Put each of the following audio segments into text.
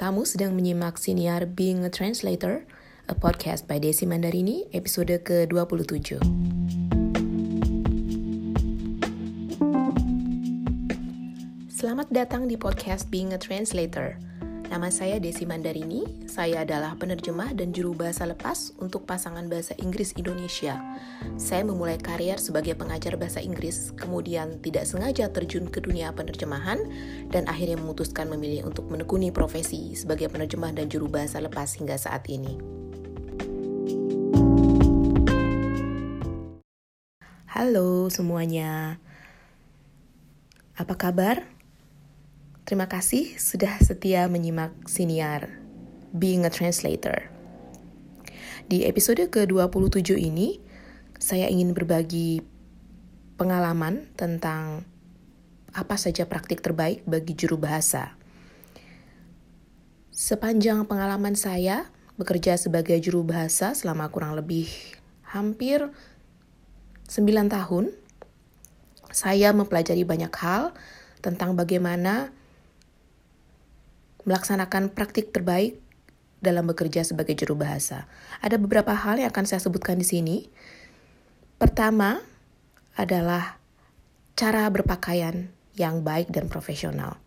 Kamu sedang menyimak siniar Being a Translator, a podcast by Desi Mandarini, episode ke-27. Selamat datang di podcast Being a Translator. Nama saya Desi Mandarini, saya adalah penerjemah dan juru bahasa lepas untuk pasangan bahasa Inggris Indonesia. Saya memulai karier sebagai pengajar bahasa Inggris, kemudian tidak sengaja terjun ke dunia penerjemahan, dan akhirnya memutuskan memilih untuk menekuni profesi sebagai penerjemah dan juru bahasa lepas hingga saat ini. Halo semuanya, apa kabar? Terima kasih sudah setia menyimak siniar Being a Translator. Di episode ke-27 ini, saya ingin berbagi pengalaman tentang apa saja praktik terbaik bagi juru bahasa. Sepanjang pengalaman saya bekerja sebagai juru bahasa selama kurang lebih hampir 9 tahun, saya mempelajari banyak hal tentang bagaimana melaksanakan praktik terbaik dalam bekerja sebagai juru bahasa. Ada beberapa hal yang akan saya sebutkan di sini. Pertama adalah cara berpakaian yang baik dan profesional.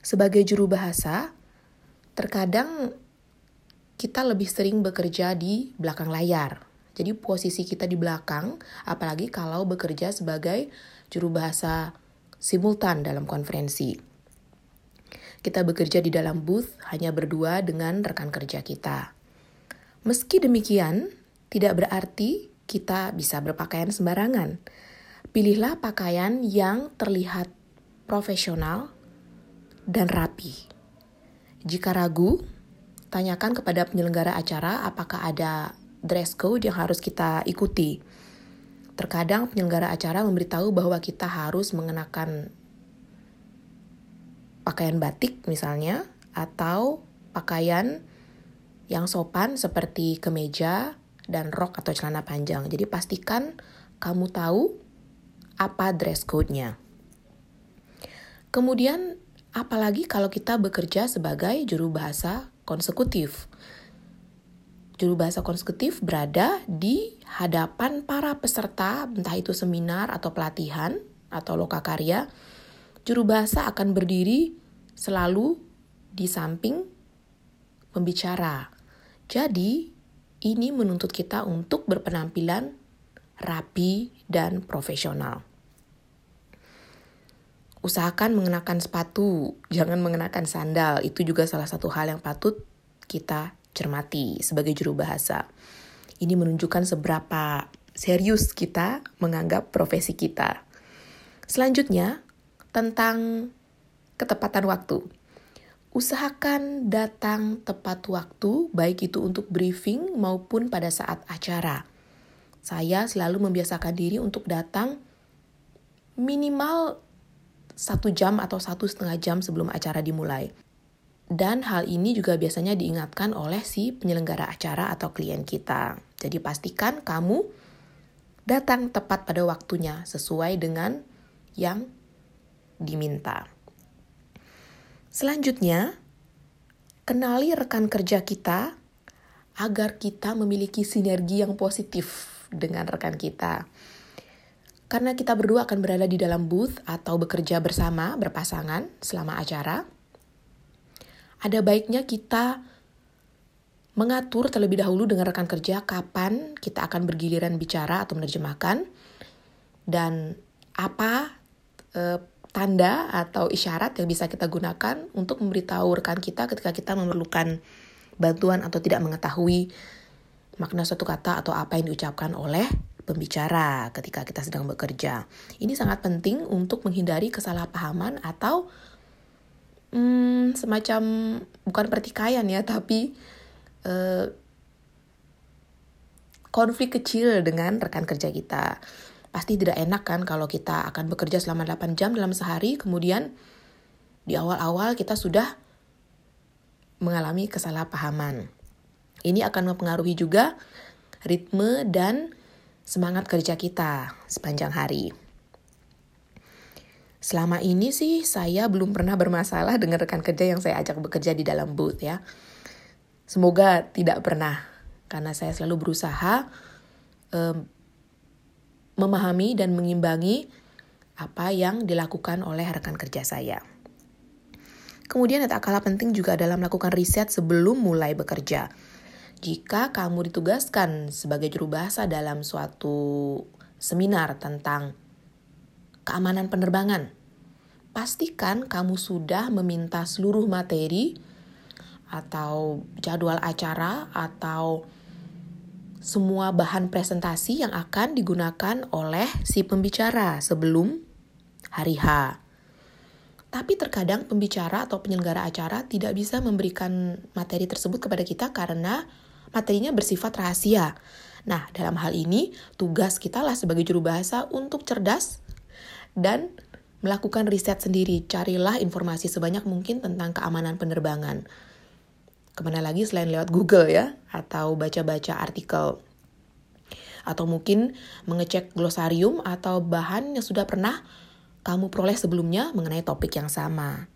Sebagai juru bahasa, terkadang kita lebih sering bekerja di belakang layar. Jadi posisi kita di belakang, apalagi kalau bekerja sebagai juru bahasa simultan dalam konferensi. Kita bekerja di dalam booth hanya berdua dengan rekan kerja kita. Meski demikian, tidak berarti kita bisa berpakaian sembarangan. Pilihlah pakaian yang terlihat profesional dan rapi. Jika ragu, tanyakan kepada penyelenggara acara apakah ada dress code yang harus kita ikuti. Terkadang penyelenggara acara memberitahu bahwa kita harus mengenakan pakaian batik misalnya atau pakaian yang sopan seperti kemeja dan rok atau celana panjang. Jadi pastikan kamu tahu apa dress code-nya. Kemudian apalagi kalau kita bekerja sebagai juru bahasa konsekutif. Juru bahasa konsekutif berada di hadapan para peserta, entah itu seminar atau pelatihan atau lokakarya karya juru bahasa akan berdiri selalu di samping pembicara. Jadi, ini menuntut kita untuk berpenampilan rapi dan profesional. Usahakan mengenakan sepatu, jangan mengenakan sandal. Itu juga salah satu hal yang patut kita cermati sebagai juru bahasa. Ini menunjukkan seberapa serius kita menganggap profesi kita. Selanjutnya, tentang ketepatan waktu. Usahakan datang tepat waktu, baik itu untuk briefing maupun pada saat acara. Saya selalu membiasakan diri untuk datang minimal satu jam atau satu setengah jam sebelum acara dimulai. Dan hal ini juga biasanya diingatkan oleh si penyelenggara acara atau klien kita. Jadi pastikan kamu datang tepat pada waktunya sesuai dengan yang diminta. Selanjutnya, kenali rekan kerja kita agar kita memiliki sinergi yang positif dengan rekan kita. Karena kita berdua akan berada di dalam booth atau bekerja bersama, berpasangan selama acara, ada baiknya kita mengatur terlebih dahulu dengan rekan kerja kapan kita akan bergiliran bicara atau menerjemahkan dan apa eh, tanda atau isyarat yang bisa kita gunakan untuk memberitahu rekan kita ketika kita memerlukan bantuan atau tidak mengetahui makna suatu kata atau apa yang diucapkan oleh pembicara ketika kita sedang bekerja. Ini sangat penting untuk menghindari kesalahpahaman atau hmm, semacam bukan pertikaian ya, tapi uh, konflik kecil dengan rekan kerja kita pasti tidak enak kan kalau kita akan bekerja selama 8 jam dalam sehari, kemudian di awal-awal kita sudah mengalami kesalahpahaman. Ini akan mempengaruhi juga ritme dan semangat kerja kita sepanjang hari. Selama ini sih saya belum pernah bermasalah dengan rekan kerja yang saya ajak bekerja di dalam booth ya. Semoga tidak pernah, karena saya selalu berusaha um, memahami dan mengimbangi apa yang dilakukan oleh rekan kerja saya. Kemudian tak kalah penting juga adalah melakukan riset sebelum mulai bekerja. Jika kamu ditugaskan sebagai juru bahasa dalam suatu seminar tentang keamanan penerbangan, pastikan kamu sudah meminta seluruh materi atau jadwal acara atau semua bahan presentasi yang akan digunakan oleh si pembicara sebelum hari H. Tapi terkadang pembicara atau penyelenggara acara tidak bisa memberikan materi tersebut kepada kita karena materinya bersifat rahasia. Nah, dalam hal ini tugas kita lah sebagai juru bahasa untuk cerdas dan melakukan riset sendiri. Carilah informasi sebanyak mungkin tentang keamanan penerbangan. Ke mana lagi selain lewat Google ya, atau baca-baca artikel. Atau mungkin mengecek glosarium atau bahan yang sudah pernah kamu peroleh sebelumnya mengenai topik yang sama.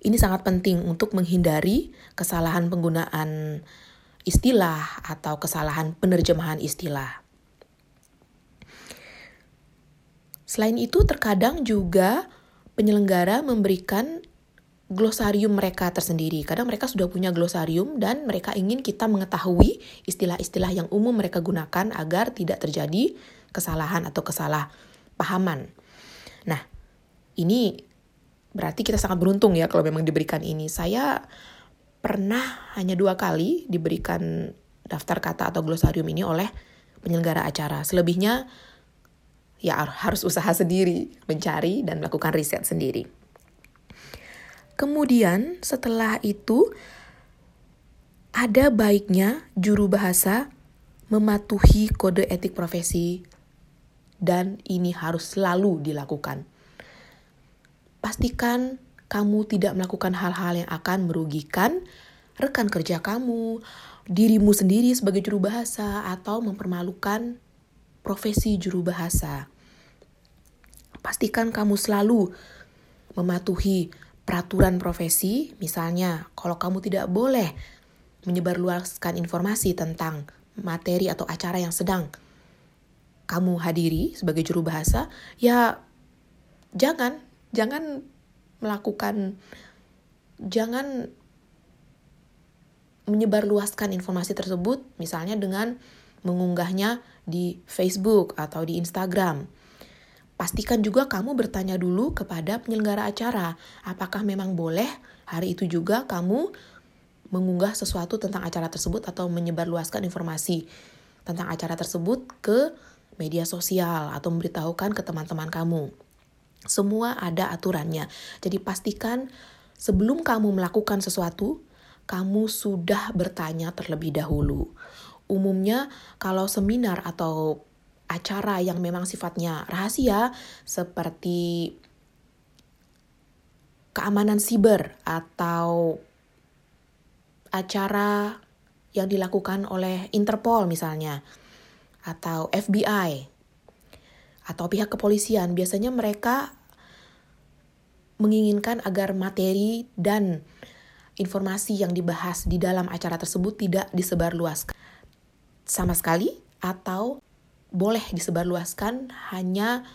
Ini sangat penting untuk menghindari kesalahan penggunaan istilah atau kesalahan penerjemahan istilah. Selain itu, terkadang juga penyelenggara memberikan glosarium mereka tersendiri. Kadang mereka sudah punya glosarium dan mereka ingin kita mengetahui istilah-istilah yang umum mereka gunakan agar tidak terjadi kesalahan atau kesalahpahaman. Nah, ini berarti kita sangat beruntung ya kalau memang diberikan ini. Saya pernah hanya dua kali diberikan daftar kata atau glosarium ini oleh penyelenggara acara. Selebihnya ya harus usaha sendiri, mencari dan melakukan riset sendiri. Kemudian setelah itu ada baiknya juru bahasa mematuhi kode etik profesi dan ini harus selalu dilakukan. Pastikan kamu tidak melakukan hal-hal yang akan merugikan rekan kerja kamu, dirimu sendiri sebagai juru bahasa, atau mempermalukan profesi juru bahasa. Pastikan kamu selalu mematuhi peraturan profesi, misalnya kalau kamu tidak boleh menyebarluaskan informasi tentang materi atau acara yang sedang kamu hadiri sebagai juru bahasa, ya jangan, jangan melakukan, jangan menyebarluaskan informasi tersebut, misalnya dengan mengunggahnya di Facebook atau di Instagram. Pastikan juga kamu bertanya dulu kepada penyelenggara acara, apakah memang boleh hari itu juga kamu mengunggah sesuatu tentang acara tersebut atau menyebarluaskan informasi tentang acara tersebut ke media sosial atau memberitahukan ke teman-teman kamu. Semua ada aturannya. Jadi pastikan sebelum kamu melakukan sesuatu, kamu sudah bertanya terlebih dahulu. Umumnya kalau seminar atau acara yang memang sifatnya rahasia seperti keamanan siber atau acara yang dilakukan oleh Interpol misalnya atau FBI atau pihak kepolisian. Biasanya mereka menginginkan agar materi dan informasi yang dibahas di dalam acara tersebut tidak disebarluaskan sama sekali atau boleh disebarluaskan hanya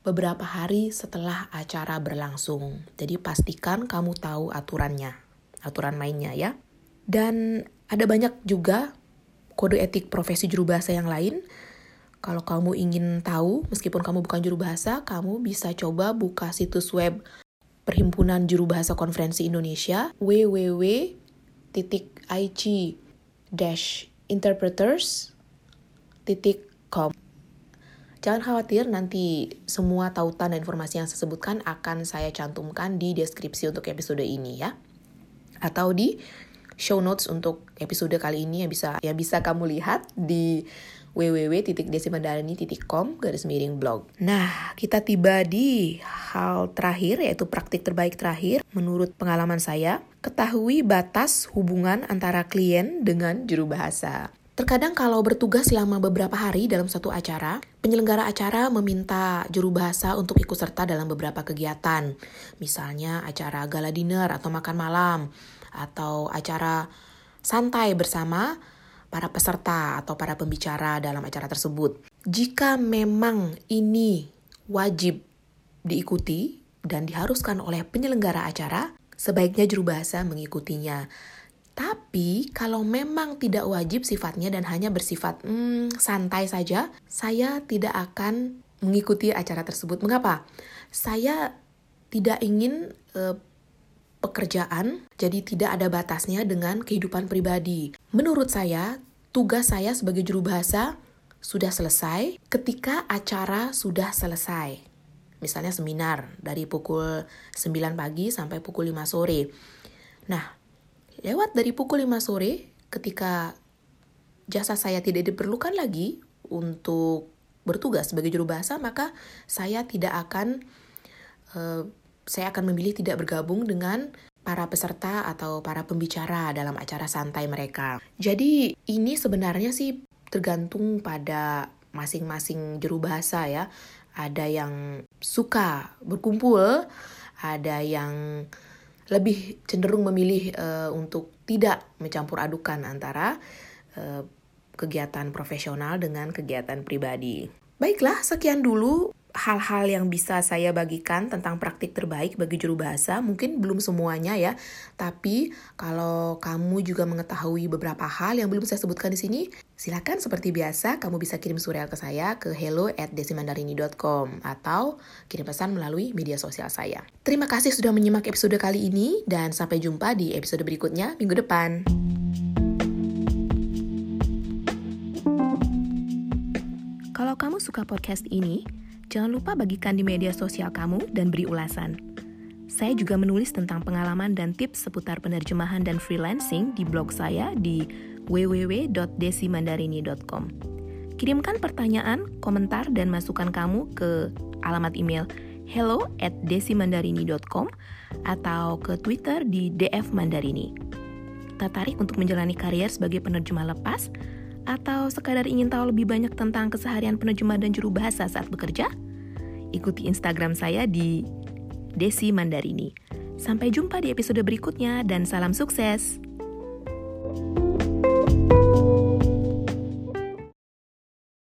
beberapa hari setelah acara berlangsung. Jadi pastikan kamu tahu aturannya, aturan mainnya ya. Dan ada banyak juga kode etik profesi juru bahasa yang lain. Kalau kamu ingin tahu, meskipun kamu bukan juru bahasa, kamu bisa coba buka situs web Perhimpunan Juru Bahasa Konferensi Indonesia www.ic-interpreters.com Jangan khawatir, nanti semua tautan dan informasi yang saya sebutkan akan saya cantumkan di deskripsi untuk episode ini ya. Atau di show notes untuk episode kali ini yang bisa yang bisa kamu lihat di www.desimadalani.com garis miring blog. Nah, kita tiba di hal terakhir yaitu praktik terbaik terakhir menurut pengalaman saya. Ketahui batas hubungan antara klien dengan juru bahasa. Terkadang kalau bertugas selama beberapa hari dalam satu acara, penyelenggara acara meminta juru bahasa untuk ikut serta dalam beberapa kegiatan. Misalnya acara gala dinner atau makan malam, atau acara santai bersama para peserta atau para pembicara dalam acara tersebut. Jika memang ini wajib diikuti dan diharuskan oleh penyelenggara acara, sebaiknya juru bahasa mengikutinya. Tapi kalau memang tidak wajib sifatnya dan hanya bersifat hmm, santai saja, saya tidak akan mengikuti acara tersebut. Mengapa? Saya tidak ingin uh, pekerjaan jadi tidak ada batasnya dengan kehidupan pribadi. Menurut saya, tugas saya sebagai juru bahasa sudah selesai ketika acara sudah selesai. Misalnya seminar dari pukul 9 pagi sampai pukul 5 sore. Nah, Lewat dari pukul 5 sore, ketika jasa saya tidak diperlukan lagi untuk bertugas sebagai juru bahasa, maka saya tidak akan uh, saya akan memilih tidak bergabung dengan para peserta atau para pembicara dalam acara santai mereka. Jadi ini sebenarnya sih tergantung pada masing-masing juru bahasa ya. Ada yang suka berkumpul, ada yang lebih cenderung memilih uh, untuk tidak mencampur adukan antara uh, kegiatan profesional dengan kegiatan pribadi. Baiklah, sekian dulu hal-hal yang bisa saya bagikan tentang praktik terbaik bagi juru bahasa. Mungkin belum semuanya ya, tapi kalau kamu juga mengetahui beberapa hal yang belum saya sebutkan di sini, silakan seperti biasa kamu bisa kirim surel ke saya ke hello at desimandarini.com atau kirim pesan melalui media sosial saya. Terima kasih sudah menyimak episode kali ini dan sampai jumpa di episode berikutnya minggu depan. Kalau kamu suka podcast ini, Jangan lupa bagikan di media sosial kamu dan beri ulasan. Saya juga menulis tentang pengalaman dan tips seputar penerjemahan dan freelancing di blog saya di www.desimandarini.com. Kirimkan pertanyaan, komentar, dan masukan kamu ke alamat email hello at desimandarini.com atau ke Twitter di DF Mandarini. Tertarik untuk menjalani karier sebagai penerjemah lepas? atau sekadar ingin tahu lebih banyak tentang keseharian penerjemah dan juru bahasa saat bekerja? Ikuti Instagram saya di Desi Mandarini. Sampai jumpa di episode berikutnya dan salam sukses. thank you